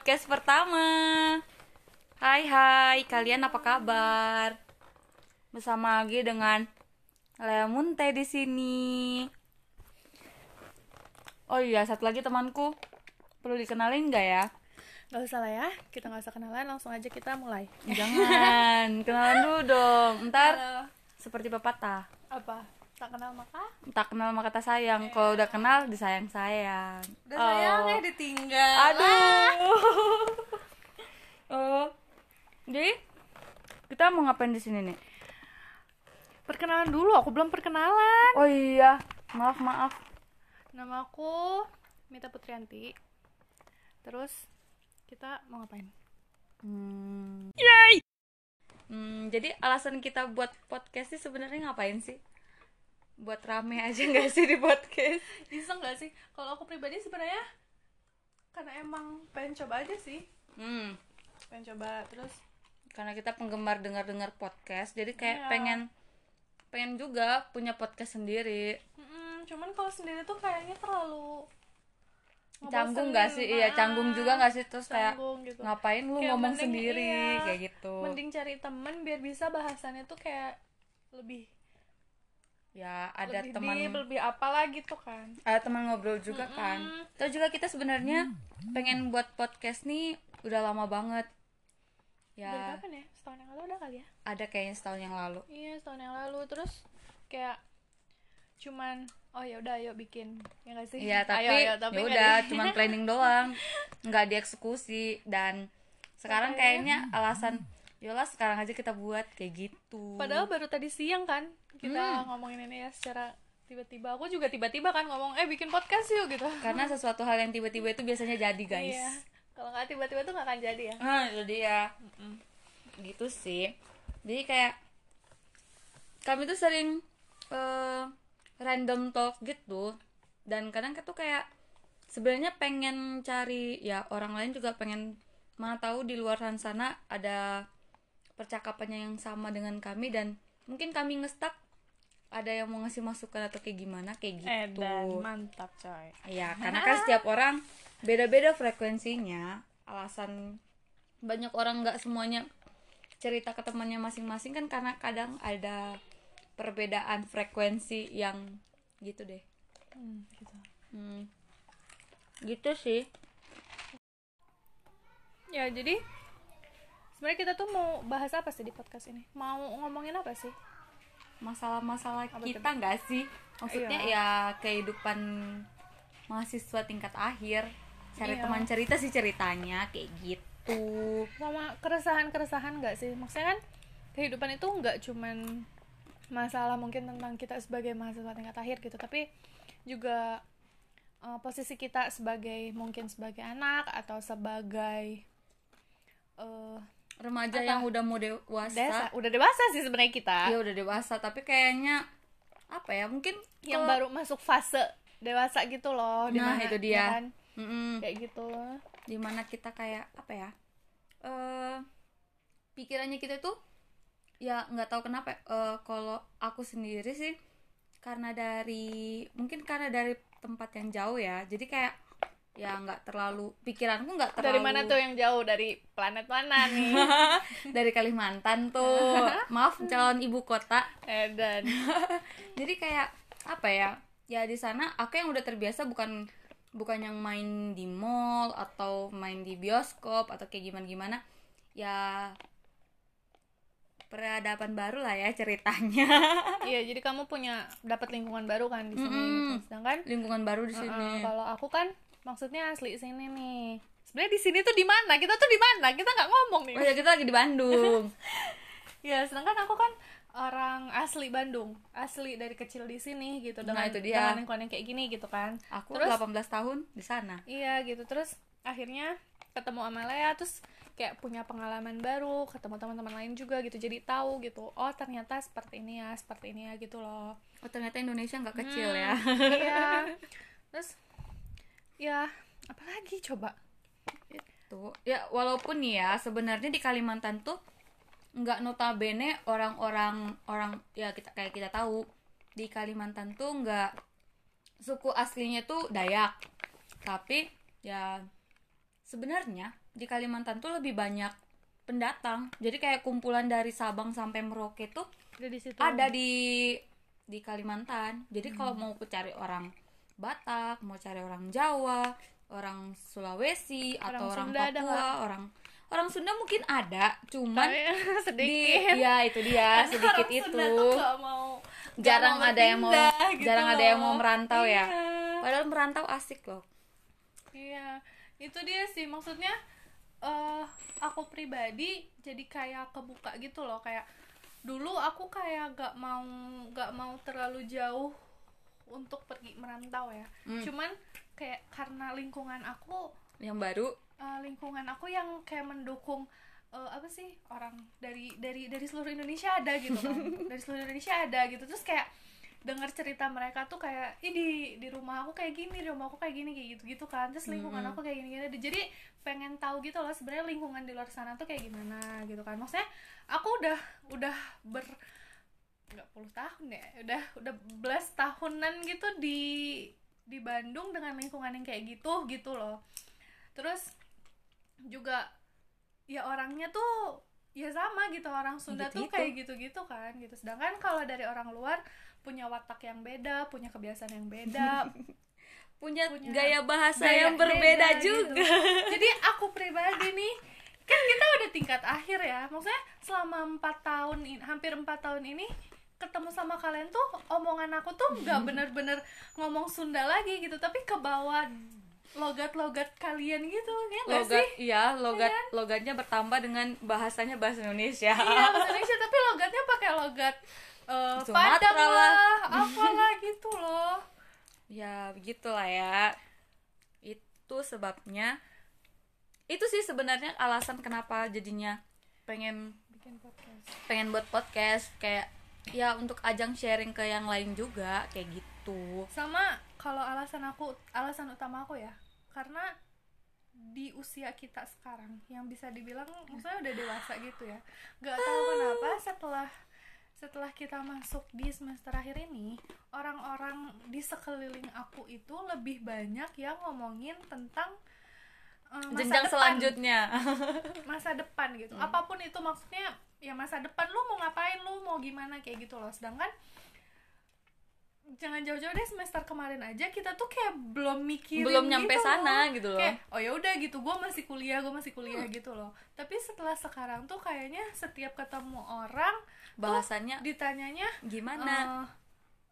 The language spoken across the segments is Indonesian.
podcast pertama. Hai hai, kalian apa kabar? Bersama lagi dengan Lemon Teh di sini. Oh iya, satu lagi temanku. Perlu dikenalin nggak ya? Gak usah lah ya, kita gak usah kenalan, langsung aja kita mulai Jangan, kenalan dulu dong. Ntar Halo. seperti pepatah. Apa? Tak kenal maka? Tak kenal maka kata sayang. Kalau udah kenal. Udah sayang Oh. eh ditinggal Aduh. oh. Jadi kita mau ngapain di sini nih? Perkenalan dulu, aku belum perkenalan Oh iya, maaf maaf. Nama aku Mita Putrianti Terus kita mau ngapain? Hmm. Yay. Hmm, jadi alasan kita buat podcast sih sebenarnya ngapain sih? Buat rame aja nggak sih di podcast? Iseng gak sih? Kalau aku pribadi sebenarnya Karena emang pengen coba aja sih Hmm, Pengen coba, terus karena kita penggemar dengar-dengar podcast, jadi kayak Iya. pengen pengen juga punya podcast sendiri. mm, Cuman kalau sendiri tuh kayaknya terlalu Canggung nggak sih? Iya, Ah, canggung juga nggak sih terus kayak canggung gitu. ngapain lu Kayak ngomong mending- sendiri iya, kayak gitu. Mending cari temen biar bisa bahasannya tuh kayak lebih ya ada lebih teman deep, lebih apalah gitu kan? Ada teman ngobrol juga kan. Terus juga kita sebenarnya pengen buat podcast nih udah lama banget. Dari ya kapan ya? Setahun yang lalu udah kali ya? Ada kayaknya setahun yang lalu. Iya setahun yang lalu. Terus kayak cuman oh ya udah ayo bikin. Ya gak sih? Iya tapi, ayo, ayo, tapi ya udah di- cuman planning doang. Nggak dieksekusi. Dan sekarang Makanya. kayaknya alasan yolah sekarang aja kita buat kayak gitu. Padahal baru tadi siang kan kita Hmm. ngomongin ini ya secara tiba-tiba. Aku juga tiba-tiba kan ngomong eh bikin podcast yuk gitu. Karena sesuatu hal yang tiba-tiba itu biasanya jadi guys. Iya kalau nggak tiba-tiba tuh nggak akan jadi ya. Nah itu dia. Gitu sih. Jadi kayak kami tuh sering eh, random talk gitu. Dan kadang tuh kayak sebenarnya pengen cari ya orang lain juga pengen mana tahu di luar sana ada percakapannya yang sama dengan kami dan mungkin kami ngestak ada yang mau ngasih masukan atau kayak gimana kayak gitu dan mantap coy Ya, karena kan setiap orang beda-beda frekuensinya. Alasan banyak orang nggak semuanya cerita ke temannya masing-masing kan karena kadang ada perbedaan frekuensi yang gitu deh. Hmm, gitu. Hmm. Gitu sih. ya jadi sebenarnya kita tuh mau bahas apa sih di podcast ini mau ngomongin apa sih Masalah-masalah kita nggak sih? Maksudnya Iya. ya kehidupan mahasiswa tingkat akhir. Cari Iya. teman cerita sih ceritanya kayak gitu. sama keresahan-keresahan nggak sih maksudnya kan kehidupan itu nggak cuman masalah mungkin tentang kita sebagai mahasiswa tingkat akhir gitu tapi juga eh, posisi kita sebagai mungkin sebagai anak atau sebagai eh Remaja Apa? yang udah mau dewasa. desa udah dewasa sih sebenarnya kita Iya udah dewasa tapi kayaknya apa ya mungkin yang kalau- baru masuk fase dewasa gitu loh Nah, dimana- itu dia. ya kan? Mm-mm. kayak gitu di mana kita kayak apa ya eh pikirannya kita tuh ya nggak tahu kenapa eh kalau aku sendiri sih karena dari mungkin karena dari tempat yang jauh ya jadi kayak ya nggak terlalu pikiranku nggak terlalu dari mana tuh yang jauh? Dari planet mana nih? Dari Kalimantan tuh. Maaf calon ibu kota. Dan jadi kayak apa ya? Ya di sana aku yang udah terbiasa bukan bukan yang main di mall atau main di bioskop atau kayak gimana gimana ya peradaban baru lah ya ceritanya. Iya, jadi kamu punya dapat lingkungan baru kan di sini Mm-mm. gitu. Sedangkan lingkungan baru di sini. kalau aku kan maksudnya asli sini nih. Sebenarnya di sini tuh di mana? Kita tuh di mana? Kita nggak ngomong nih. oh ya kita lagi di Bandung Ya, sedangkan aku kan orang asli Bandung, asli dari kecil di sini gitu Nah, dengan itu dia. dengan lingkungan yang kayak gini gitu kan. aku Terus? 18 tahun di sana Iya gitu. Terus akhirnya ketemu sama Lea terus kayak punya pengalaman baru, ketemu teman-teman lain juga gitu. Jadi tahu gitu. Oh, ternyata seperti ini ya, seperti ini ya gitu loh. oh ternyata Indonesia nggak kecil ya iya terus ya apalagi coba? Tuh ya walaupun nih ya sebenarnya di Kalimantan tuh nggak notabene orang-orang orang ya kita kayak kita tahu di Kalimantan tuh nggak suku aslinya tuh Dayak. Tapi ya sebenarnya di Kalimantan tuh lebih banyak pendatang. Jadi kayak kumpulan dari Sabang sampai Merauke tuh Ada di situ. ada di di Kalimantan. Jadi kalau mau cari orang Batak mau cari orang Jawa orang Sulawesi atau Orang orang Sunda ada Papua orang orang Sunda mungkin ada cuman Tapi di sedikit. ya itu dia sedikit Orang itu Sunda tuh mau jarang mau ada yang mau gitu jarang ada yang mau loh. merantau ya Iya. padahal merantau asik loh Iya, itu dia sih maksudnya eh aku pribadi jadi kayak kebuka gitu loh kayak dulu aku kayak gak mau gak mau terlalu jauh untuk pergi merantau ya. Hmm. Cuman kayak karena lingkungan aku yang baru eh, lingkungan aku yang kayak mendukung eh, apa sih orang dari dari dari seluruh Indonesia ada gitu kan dari seluruh Indonesia ada gitu terus kayak dengar cerita mereka tuh kayak ih di di rumah aku kayak gini di rumah aku kayak gini kayak gitu gitu kan terus lingkungan Mm-mm. aku kayak gini gini jadi pengen tahu gitu loh sebenarnya lingkungan di luar sana tuh kayak gimana gitu kan maksudnya aku udah udah ber nggak puluh tahun ya. Udah udah belas tahunan gitu di di Bandung dengan lingkungan yang kayak gitu gitu loh. Terus juga ya orangnya tuh ya sama gitu. Orang Sunda tuh Gitu-gitu. kayak gitu-gitu kan gitu. Sedangkan kalau dari orang luar punya watak yang beda punya kebiasaan yang beda. Punya, Punya gaya bahasa gaya yang berbeda beda gitu. juga. Jadi aku pribadi nih kan kita udah tingkat akhir ya. Maksudnya selama empat tahun ini hampir empat tahun ini ketemu sama kalian tuh omongan aku tuh nggak bener-bener ngomong Sunda lagi gitu tapi ke bawah logat-logat kalian gitu ya logat sih? iya logat logatnya bertambah dengan bahasanya bahasa Indonesia. Iya bahasa Indonesia tapi logatnya pakai logat Sumatera Padang lah. lah. apalah gitu loh. Ya begitulah ya. Itu sebabnya itu sih sebenarnya alasan kenapa jadinya pengen bikin podcast. pengen buat podcast kayak ya untuk ajang sharing ke yang lain juga kayak gitu. Sama kalau alasan aku alasan utama aku ya. Karena di usia kita sekarang yang bisa dibilang maksudnya udah dewasa gitu ya. Nggak tahu kenapa setelah setelah kita masuk di semester akhir ini orang-orang di sekeliling aku itu lebih banyak yang ngomongin tentang eh, masa jenjang depan. selanjutnya. Masa depan gitu. Apa pun itu maksudnya ya masa depan lu mau ngapain lu mau gimana kayak gitu loh. Sedangkan jangan jauh-jauh deh semester kemarin aja kita tuh kayak belum mikirin belum nyampe gitu sana loh. gitu loh. Kayak oh ya udah gitu gue masih kuliah gue masih kuliah gitu loh. Tapi setelah sekarang tuh kayaknya setiap ketemu orang bahasanya ditanyanya gimana? Eh,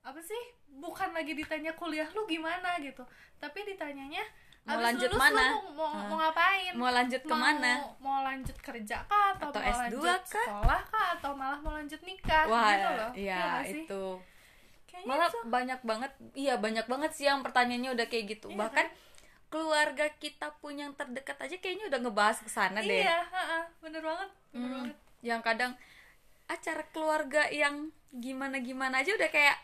apa sih? Bukan lagi ditanya kuliah lu gimana? gitu. Tapi ditanyanya Mau "Abis lanjut lulus mana?" lu mau, mau, mau ngapain? Mau lanjut mau, ke mana mau lanjut kerja kah atau, Atau mau S2 lanjut kah? sekolah kah atau malah mau lanjut nikah? Wah gitu loh. iya sih? itu. Kayaknya malah itu. banyak banget iya banyak banget sih yang pertanyaannya udah kayak gitu. Iya bahkan keluarga kita pun yang terdekat aja kayaknya udah ngebahas ke sana deh. Iya bener banget bener Hmm, banget. yang kadang acara keluarga yang gimana gimana aja udah kayak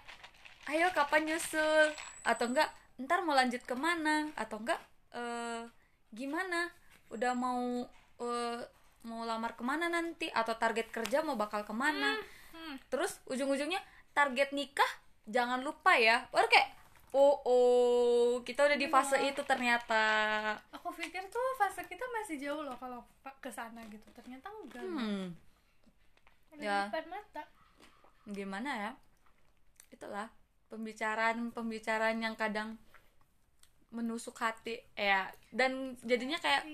ayo kapan nyusul? Atau enggak ntar mau lanjut ke mana atau enggak eh gimana? Udah mau eh, mau lamar ke mana nanti? Atau target kerja mau bakal ke mana? Hmm. terus ujung-ujungnya target nikah jangan lupa ya. Baru kayak oh oh kita udah di fase itu ternyata. Aku pikir tuh fase kita masih jauh loh kalau ke sana gitu. Ternyata enggak hmm. Ya. depan mata. Gimana ya? Itulah pembicaraan pembicaraan yang kadang menusuk hati ya dan jadinya kayak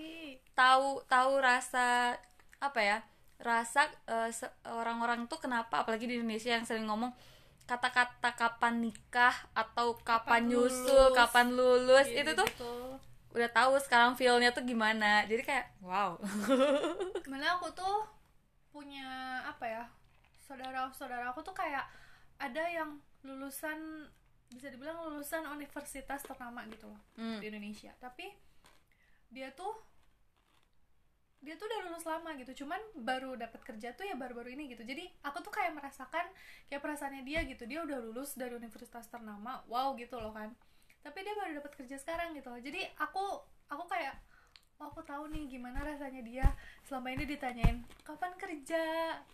tahu tahu rasa apa ya rasa se- orang-orang tuh kenapa apalagi di Indonesia yang sering ngomong kata-kata kapan nikah atau kapan, Kapan nyusul lulus. kapan lulus gitu, itu tuh gitu. udah tahu sekarang feelnya tuh gimana jadi kayak wow Malah aku tuh punya apa ya saudara-saudara aku tuh kayak ada yang lulusan bisa dibilang lulusan universitas ternama gitu loh Hmm. di Indonesia. Tapi dia tuh dia tuh udah lulus lama gitu. Cuman baru dapat kerja tuh ya baru-baru ini gitu. Jadi aku tuh kayak merasakan kayak perasaannya dia gitu. Dia udah lulus dari universitas ternama wow gitu loh kan. Tapi dia baru dapat kerja sekarang gitu loh. Jadi aku aku kayak oh aku tahu nih gimana rasanya dia. Selama ini ditanyain kapan kerja?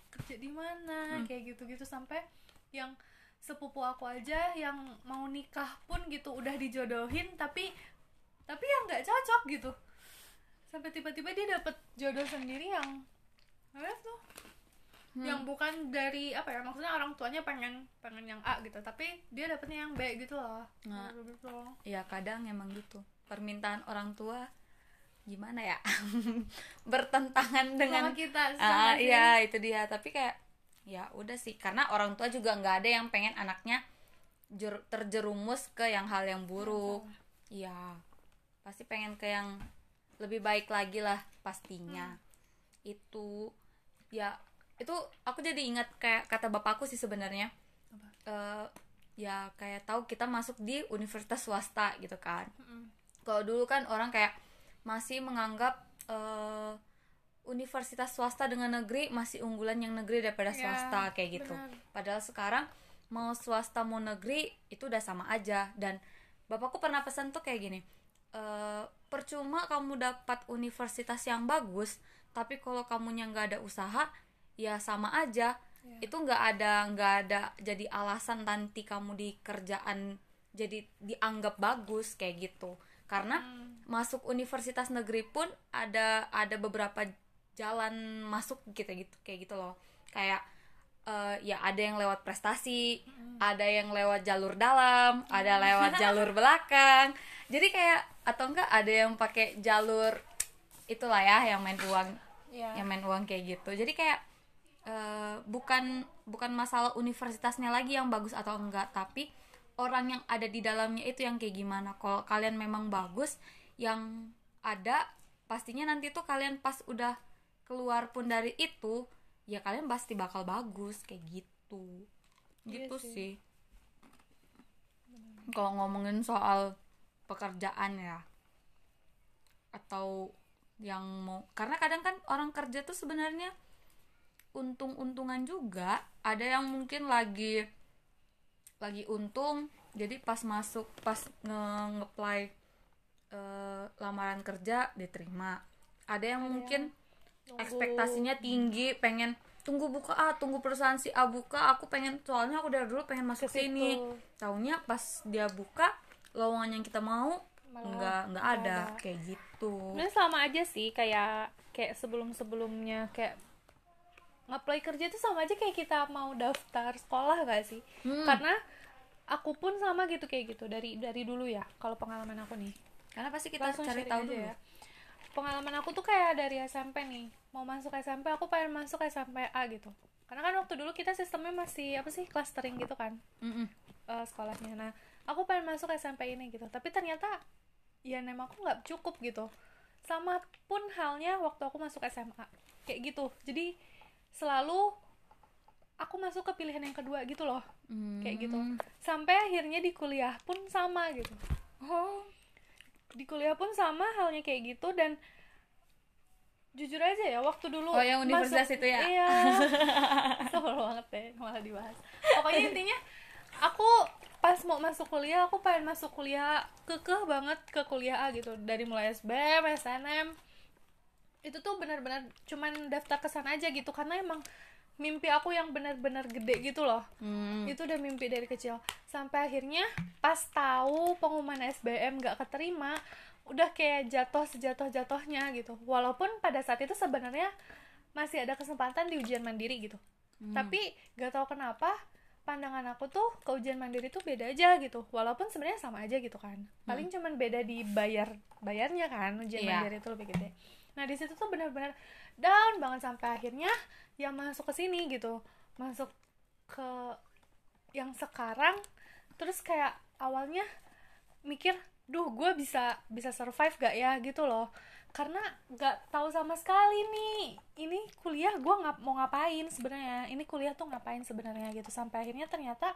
Kerja di mana? Hmm. kayak gitu-gitu sampai yang sepupu aku aja yang mau nikah pun gitu udah dijodohin tapi tapi yang nggak cocok gitu. Sampai tiba-tiba dia dapet jodoh sendiri yang lihat tuh yang bukan dari apa ya maksudnya orang tuanya pengen pengen yang A gitu tapi dia dapetnya yang B gitu loh. Nah. gitu ya kadang emang gitu. Permintaan orang tua gimana ya? Bertentangan dengan sama kita Ah, sama sih. iya itu dia. Tapi kayak ya udah sih. Karena orang tua juga nggak ada yang pengen anaknya jer- terjerumus ke yang hal yang buruk. Iya pasti pengen ke yang lebih baik lagi lah pastinya. Itu. Ya itu aku jadi ingat kayak kata bapakku sih sebenarnya? Eh, ya kayak tahu kita masuk di universitas swasta gitu kan. Mm-mm. kalau dulu kan orang kayak masih menganggap eh, universitas swasta dengan negeri masih unggulan yang negeri daripada Ya, swasta kayak gitu. benar. Padahal sekarang mau swasta mau negeri itu udah sama aja dan bapakku pernah pesan tuh kayak gini. eh, percuma kamu dapat universitas yang bagus, tapi kalau kamunya nggak ada usaha, ya sama aja. Ya. Itu nggak ada nggak ada jadi alasan nanti kamu di kerjaan jadi dianggap bagus kayak gitu. Karena Hmm. masuk universitas negeri pun ada ada beberapa jalan masuk gitu gitu kayak gitu loh. Kayak eh, ya ada yang lewat prestasi ada yang lewat jalur dalam ada lewat jalur belakang. Jadi kayak atau enggak ada yang pakai jalur itulah ya yang main uang Iya. yang main uang kayak gitu. Jadi kayak eh, bukan bukan masalah universitasnya lagi yang bagus atau enggak tapi orang yang ada di dalamnya itu yang kayak gimana. Kalau kalian memang bagus yang ada pastinya nanti tuh kalian pas udah keluar pun dari itu ya kalian pasti bakal bagus kayak gitu. Iya gitu sih. sih. Kalau ngomongin soal pekerjaan ya atau yang mau karena kadang kan orang kerja tuh sebenarnya untung-untungan juga. Ada yang mungkin lagi lagi untung jadi pas masuk pas nge ngeplay eh, lamaran kerja diterima ada yang mungkin Nunggu. ekspektasinya tinggi pengen tunggu buka ah tunggu perusahaan si A buka aku pengen soalnya aku dari dulu pengen masuk Ke sini situ. taunya pas dia buka lowongan yang kita mau Malah nggak nggak ada ada. kayak gitu Sebenarnya sama aja sih kayak kayak sebelum sebelumnya kayak ngeplay kerja itu sama aja kayak kita mau daftar sekolah gak sih? Hmm. Karena aku pun sama gitu kayak gitu dari dari dulu ya kalau pengalaman aku nih. karena pasti kita Langsung cari tahu dulu ya. Pengalaman aku tuh kayak dari SMP nih. Mau masuk SMP aku pengen masuk SMP A gitu. Karena kan waktu dulu kita sistemnya masih apa sih clustering gitu kan Mm-mm. eh, sekolahnya. Nah, aku pengen masuk SMP ini gitu. Tapi ternyata ya nem aku nggak cukup gitu. Sama pun halnya waktu aku masuk SMA. Kayak gitu. Jadi selalu aku masuk ke pilihan yang kedua gitu loh. Kayak gitu. Hmm. Sampai akhirnya di kuliah pun sama gitu. oh Di kuliah pun sama halnya kayak gitu dan jujur aja ya waktu dulu Oh, yang universitas masuk- itu ya? iya. Sebel banget deh malah dibahas. Pokoknya intinya aku pas mau masuk kuliah aku pengen masuk kuliah kekeh banget ke kuliah A gitu. Dari mulai SBM SNM itu tuh benar-benar cuman daftar ke sana aja gitu karena emang mimpi aku yang benar-benar gede gitu loh. Hmm. itu udah mimpi dari kecil. Sampai akhirnya pas tahu pengumuman SBM gak keterima udah kayak jatuh sejatuh jatuhnya gitu. Walaupun pada saat itu sebenarnya masih ada kesempatan di ujian mandiri gitu. Tapi gak tahu kenapa pandangan aku tuh ke ujian mandiri tuh beda aja gitu. Walaupun sebenarnya sama aja gitu kan. Paling cuman beda di bayar bayarnya kan ujian Iya. mandiri itu lebih gede nah di situ tuh benar-benar down banget sampai akhirnya yang masuk ke sini gitu. Masuk ke yang sekarang terus kayak awalnya mikir duh gue bisa bisa survive gak ya? Gitu loh. Karena nggak tahu sama sekali nih ini kuliah gue ngap mau ngapain sebenarnya? Ini kuliah tuh ngapain sebenarnya? Gitu. Sampai akhirnya ternyata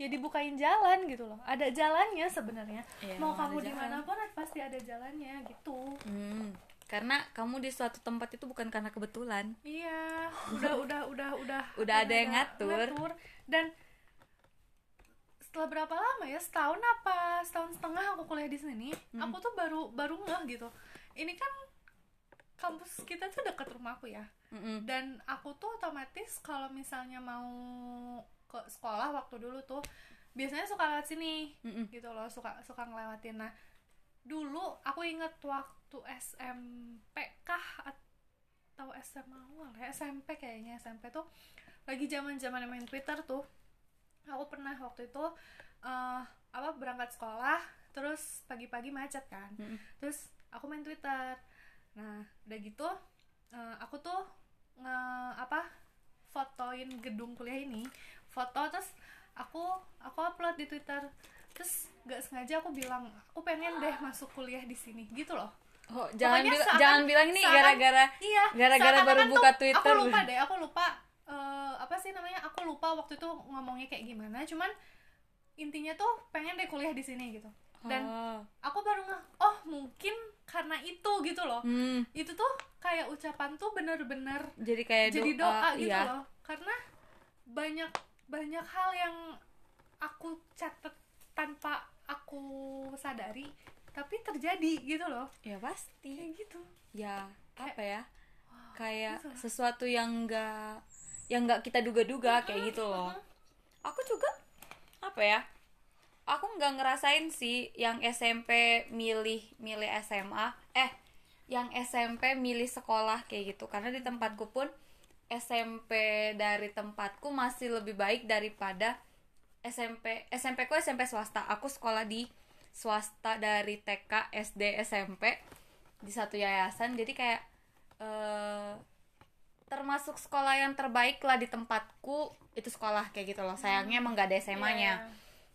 ya dibukain jalan gitu loh. Ada jalannya sebenarnya. Iya, mau kamu di mana pun pasti ada jalannya gitu. Hmm. Karena kamu di suatu tempat itu bukan karena kebetulan Iya, udah udah udah udah Udah ada yang ngatur. Dan setelah berapa lama ya? Setahun apa setahun setengah aku kuliah di sini, Hmm. aku tuh baru baru ngeh gitu. Ini kan kampus kita tuh dekat rumahku ya. Mm-mm. Dan aku tuh otomatis kalau misalnya mau ke sekolah waktu dulu tuh biasanya suka lewat sini Mm-mm. gitu loh, suka suka ngelewatin. Nah, dulu aku inget waktu SMP kah atau SMA awal ya SMP kayaknya. SMP tuh lagi zaman zaman main Twitter tuh. Aku pernah waktu itu eh, apa berangkat sekolah terus pagi-pagi macet kan. Mm-mm. terus aku main Twitter. Nah udah gitu eh, aku tuh nge apa fotoin gedung kuliah ini. Foto terus aku aku upload di Twitter terus nggak sengaja aku bilang aku pengen deh masuk kuliah di sini gitu loh Oh, jangan Pokoknya bilang seakan- jangan bilang ini gara-gara iya Gara-gara baru tuh- buka aku Twitter. lupa deh aku lupa eh, apa sih namanya aku lupa waktu itu ngomongnya kayak gimana cuman intinya tuh pengen deh kuliah di sini gitu dan Oh. aku baru nge oh mungkin karena itu gitu loh Hmm, itu tuh kayak ucapan tuh bener-bener jadi kayak jadi doa, gitu iya. loh karena banyak banyak hal yang aku catat tanpa aku sadari tapi terjadi gitu loh Ya pasti. kayak gitu Ya, Kayak- apa ya? Kayak gitu. sesuatu yang enggak yang enggak kita duga-duga kayak gitu loh. Aku juga apa ya? Aku nggak ngerasain sih yang SMP milih milih SMA. Eh, yang SMP milih sekolah kayak gitu. Karena di tempatku pun SMP dari tempatku masih lebih baik daripada SMP SMP ku SMP swasta. Aku sekolah di swasta dari TK, SD, SMP di satu yayasan. Jadi kayak eh termasuk sekolah yang terbaik lah di tempatku itu sekolah kayak gitu loh. Sayangnya emang gak ada SMA-nya Iya.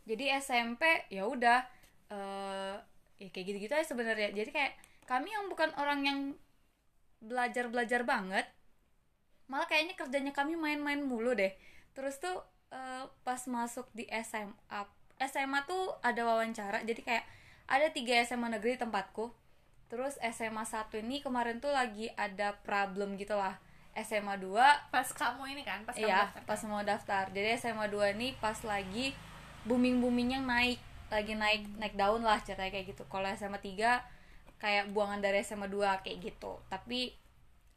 jadi SMP ya udah eh ya kayak gitu-gitu aja sebenarnya jadi kayak kami yang bukan orang yang belajar belajar banget malah kayaknya kerjanya kami main-main mulu deh terus tuh eh, pas masuk di SMA SMA tuh ada wawancara jadi kayak ada tiga SMA negeri tempatku terus SMA satu ini kemarin tuh lagi ada problem gitu lah SMA 2 pas kamu ini kan pas kamu Iya, daftar. pas mau daftar. Jadi SMA 2 ini pas lagi booming-boomingnya naik, lagi naik naik daun lah ceritanya kayak gitu. Kalau SMA 3 kayak buangan dari SMA 2 kayak gitu. Tapi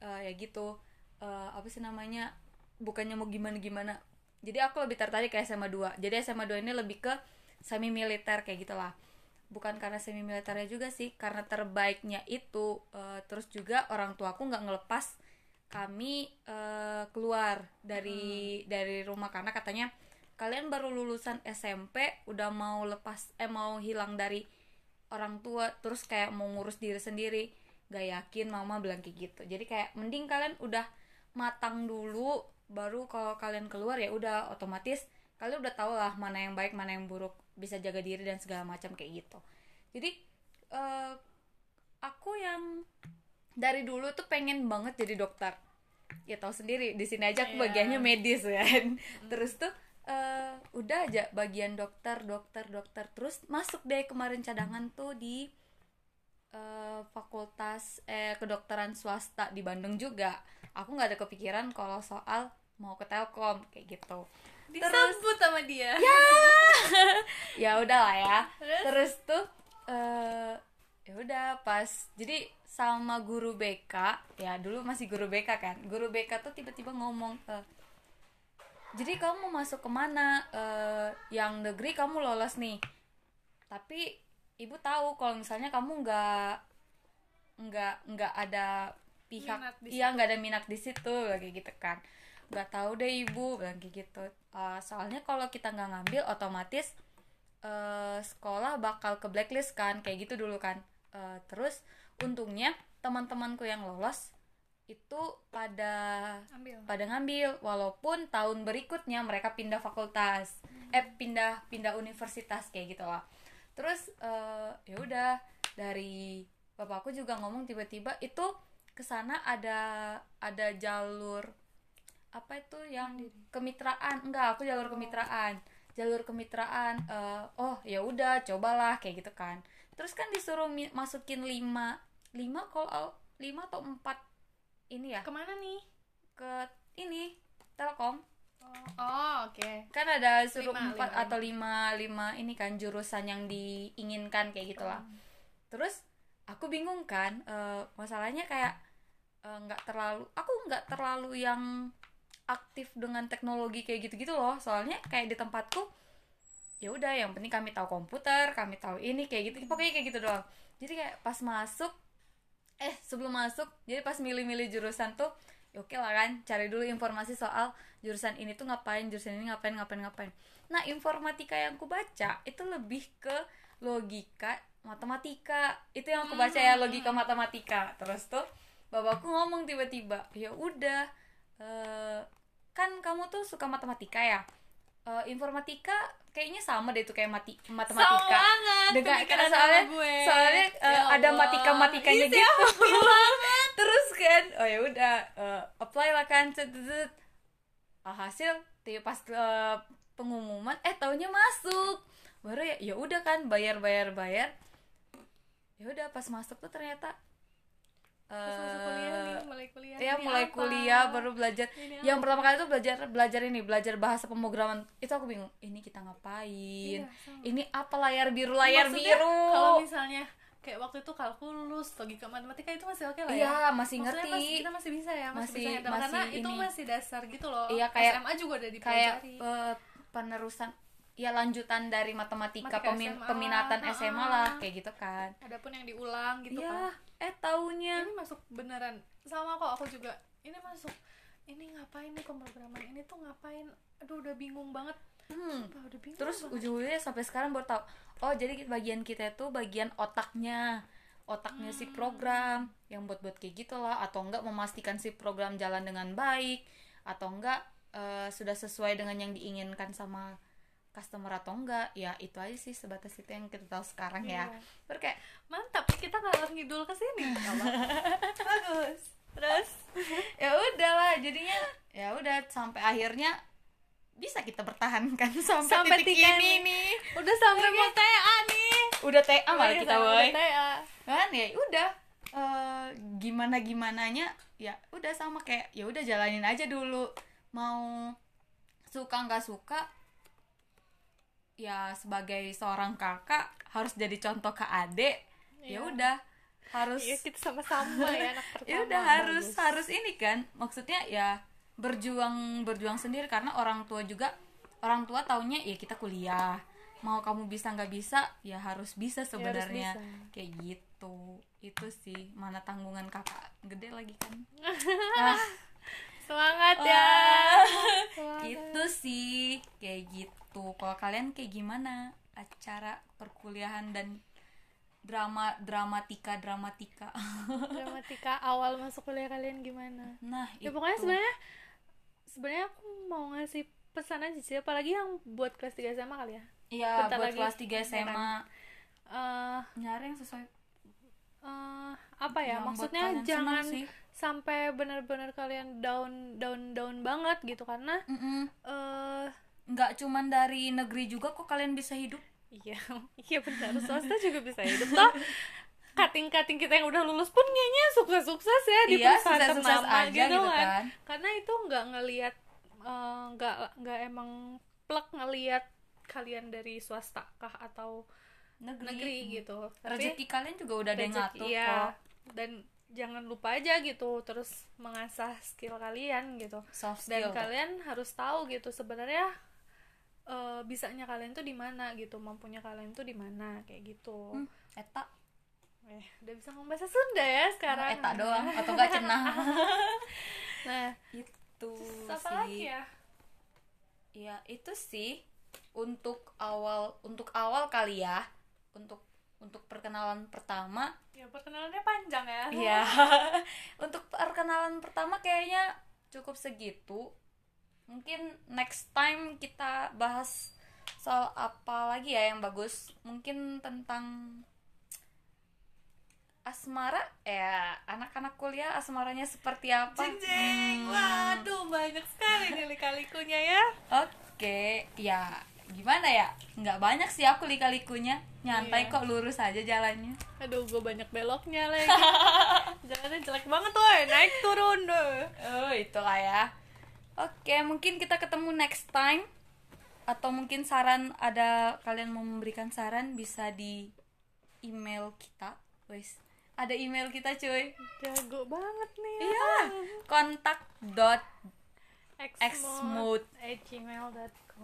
eh, ya gitu. eh, apa sih namanya? Bukannya mau gimana-gimana. Jadi aku lebih tertarik ke SMA 2. Jadi SMA 2 ini lebih ke semi militer kayak gitulah. Bukan karena semi militernya juga sih, karena terbaiknya itu eh, terus juga orang tuaku nggak ngelepas kami eh, keluar dari dari rumah karena katanya kalian baru lulusan SMP udah mau lepas eh mau hilang dari orang tua terus kayak mau ngurus diri sendiri gak yakin mama bilang kayak gitu jadi kayak mending kalian udah matang dulu baru kalau kalian keluar ya udah otomatis kalian udah tau lah mana yang baik mana yang buruk bisa jaga diri dan segala macam kayak gitu. Jadi eh, aku yang dari dulu tuh pengen banget jadi dokter. Ya tahu sendiri di sini aja aku Iya. bagiannya medis kan. Terus tuh eh, udah aja bagian dokter dokter dokter. Terus masuk deh kemarin cadangan tuh di eh, fakultas eh kedokteran swasta di Bandung juga. Aku nggak ada kepikiran kalau soal mau ke Telkom kayak gitu. Disebut sama dia. Ya. Udah lah ya. Terus? terus tuh eh ya udah pas jadi sama guru BK ya dulu masih guru BK kan guru BK tuh tiba-tiba ngomong eh, jadi kamu mau masuk ke mana? Eh, yang negeri kamu lolos nih. Tapi ibu tahu kalau misalnya kamu nggak nggak nggak ada pihak iya nggak ada minat di situ kayak gitu kan nggak tahu deh ibu bilang kayak gitu. Eh, soalnya kalau kita nggak ngambil otomatis eh, sekolah bakal ke blacklist kan kayak gitu dulu kan. Eh, terus untungnya teman-temanku yang lolos itu pada ambil pada ngambil. Walaupun tahun berikutnya mereka pindah fakultas. Eh pindah pindah universitas kayak gitu lah terus eh, ya udah dari bapakku juga ngomong tiba-tiba itu ke sana ada ada jalur apa itu yang kemitraan? Enggak aku jalur kemitraan. Jalur kemitraan eh, oh ya udah cobalah kayak gitu kan. Terus kan disuruh masukin lima lima kalau lima atau empat ini ya? Ke mana nih? Ke ini Telkom. Oh, oh, oke. Kan ada suruh empat atau lima. lima ini kan jurusan yang diinginkan kayak gitulah. Terus aku bingung kan eh, masalahnya kayak eh, nggak terlalu aku nggak terlalu yang aktif dengan teknologi kayak gitu-gitu loh. Soalnya kayak di tempatku ya udah yang penting kami tahu komputer kami tahu ini kayak gitu pokoknya kayak gitu doang. Jadi kayak pas masuk eh sebelum masuk jadi pas milih-milih jurusan tuh ya oke lah kan cari dulu informasi soal jurusan ini tuh ngapain jurusan ini ngapain ngapain ngapain. Nah informatika yang aku baca itu lebih ke logika matematika. Itu yang aku baca ya logika matematika. Terus tuh bapakku ngomong tiba-tiba ya udah eh, kan kamu tuh suka matematika ya? Eh, informatika kayaknya sama deh tuh kayak mati matematika. Sama banget dengan karena soalnya gue. soalnya eh, Ya ada matika matikanya Ih, gitu. terus kan oh ya udah eh, apply lah kan. Ah, hasil ti- pas eh, pengumuman eh taunya masuk. Baru ya ya udah kan bayar bayar bayar. Ya udah pas masuk tuh ternyata Masuk kuliah nih, mulai kuliah ya mulai apa? kuliah baru belajar. Ini yang pertama kali tuh belajar belajar ini belajar bahasa pemrograman. Itu aku bingung ini kita ngapain? Iya, sama. ini apa layar biru layar Maksudnya, biru? kalau misalnya kayak waktu itu kalkulus logika matematika itu masih oke lah ya? Iya masih Maksudnya ngerti. masih, kita masih bisa ya masih, Masih- bisa masih karena itu ini. masih dasar gitu loh. Iya, kayak- SMA juga udah kayak dipelajari. eh, penerusan ya lanjutan dari matematika Matematika pemin- SMA. peminatan Ah. SMA lah kayak gitu kan adapun yang diulang gitu Iya, kan eh taunya ini masuk beneran sama kok aku juga ini masuk ini ngapain nih pemrograman ini tuh ngapain aduh udah bingung banget hmm. Sumpah, udah bingung terus banget. ujung-ujungnya sampai sekarang baru tahu oh jadi bagian kita itu bagian otaknya otaknya si Hmm. program yang buat-buat kayak gitu lah atau enggak memastikan si program jalan dengan baik atau enggak eh, sudah sesuai dengan yang diinginkan sama customer atau enggak ya itu aja sih sebatas itu yang kita tahu sekarang ya. Iya. baru kayak mantap kita ngalor ngidul ke sini. Bagus. Terus? Ya udahlah jadinya ya udah sampai akhirnya bisa kita pertahankan sampai, Sampai titik tiga ini nih. udah sampai mau TA nih. Udah TA malah Iya, kita boy kan ya udah eh, gimana gimananya ya udah sama kayak ya udah jalanin aja dulu. Mau suka nggak suka ya sebagai seorang kakak harus jadi contoh ke adik ya Iya. udah harus Iya kita sama-sama ya anak pertama ya udah harus Bagus. harus ini kan maksudnya ya berjuang berjuang sendiri karena orang tua juga orang tua taunya ya kita kuliah mau kamu bisa nggak bisa ya harus bisa sebenarnya bisa. kayak gitu itu sih mana tanggungan kakak gede lagi kan nah, semangat ya Semangat. gitu sih kayak gitu kalau kalian kayak gimana acara perkuliahan dan drama dramatika dramatika dramatika awal masuk kuliah kalian gimana nah ya itu. pokoknya sebenarnya sebenarnya aku mau ngasih pesan aja sih apalagi yang buat kelas 3 SMA kali ya Iya, buat lagi, kelas 3 ya SMA? Eh, nyari yang sesuai eh, apa ya buat maksudnya jangan sampai benar-benar kalian down down down banget gitu karena Mm-mm. eh nggak cuman dari negeri juga kok kalian bisa hidup iya iya benar swasta juga bisa hidup toh kating-kating kita yang udah lulus pun kayaknya sukses-sukses ya di Iya, perusahaan sukses-sukses ternama aja gitu, gitu kan. kan. karena itu nggak ngelihat eh, nggak nggak emang plek ngelihat kalian dari swasta kah atau negeri, negeri gitu. Tapi- rezeki kalian juga udah ada yang ngatur iya. kok. Dan jangan lupa aja gitu terus mengasah skill kalian gitu. Soft dan skill. kalian harus tahu gitu sebenarnya eh, bisanya kalian tuh di mana gitu mampunya kalian tuh di mana kayak gitu. Hmm, eta. Eh udah bisa ngomong bahasa Sunda ya sekarang. Eta doang atau enggak cenah. Nah itu terus apa sih. lagi ya? Ya itu sih untuk awal untuk awal kali ya untuk untuk perkenalan pertama. Ya perkenalannya panjang ya. Iya. Untuk perkenalan pertama kayaknya cukup segitu. Mungkin next time kita bahas soal apa lagi ya yang bagus. Mungkin tentang asmara. Ya anak-anak kuliah asmaranya seperti apa? Jeng jeng, Hmm, waduh banyak sekali nih lika-likunya ya. Oke ya gimana ya nggak banyak sih aku lika-likunya nyantai Iya. kok lurus aja jalannya aduh gue banyak beloknya lagi jalannya jelek banget tuh naik turun deh Oh, itulah ya. Oke, mungkin kita ketemu next time. Atau mungkin saran ada kalian mau memberikan saran bisa di email kita. Wes, ada email kita cuy. jago banget nih ya. Iya, kontak dot xmode at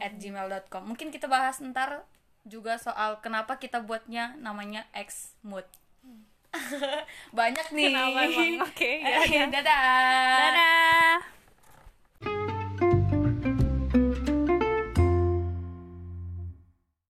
at gmail.com. Mungkin kita bahas ntar juga soal kenapa kita buatnya namanya xmode. Hmm. banyak nih Kenapa emang? Oke, ya, ya. dadah dadah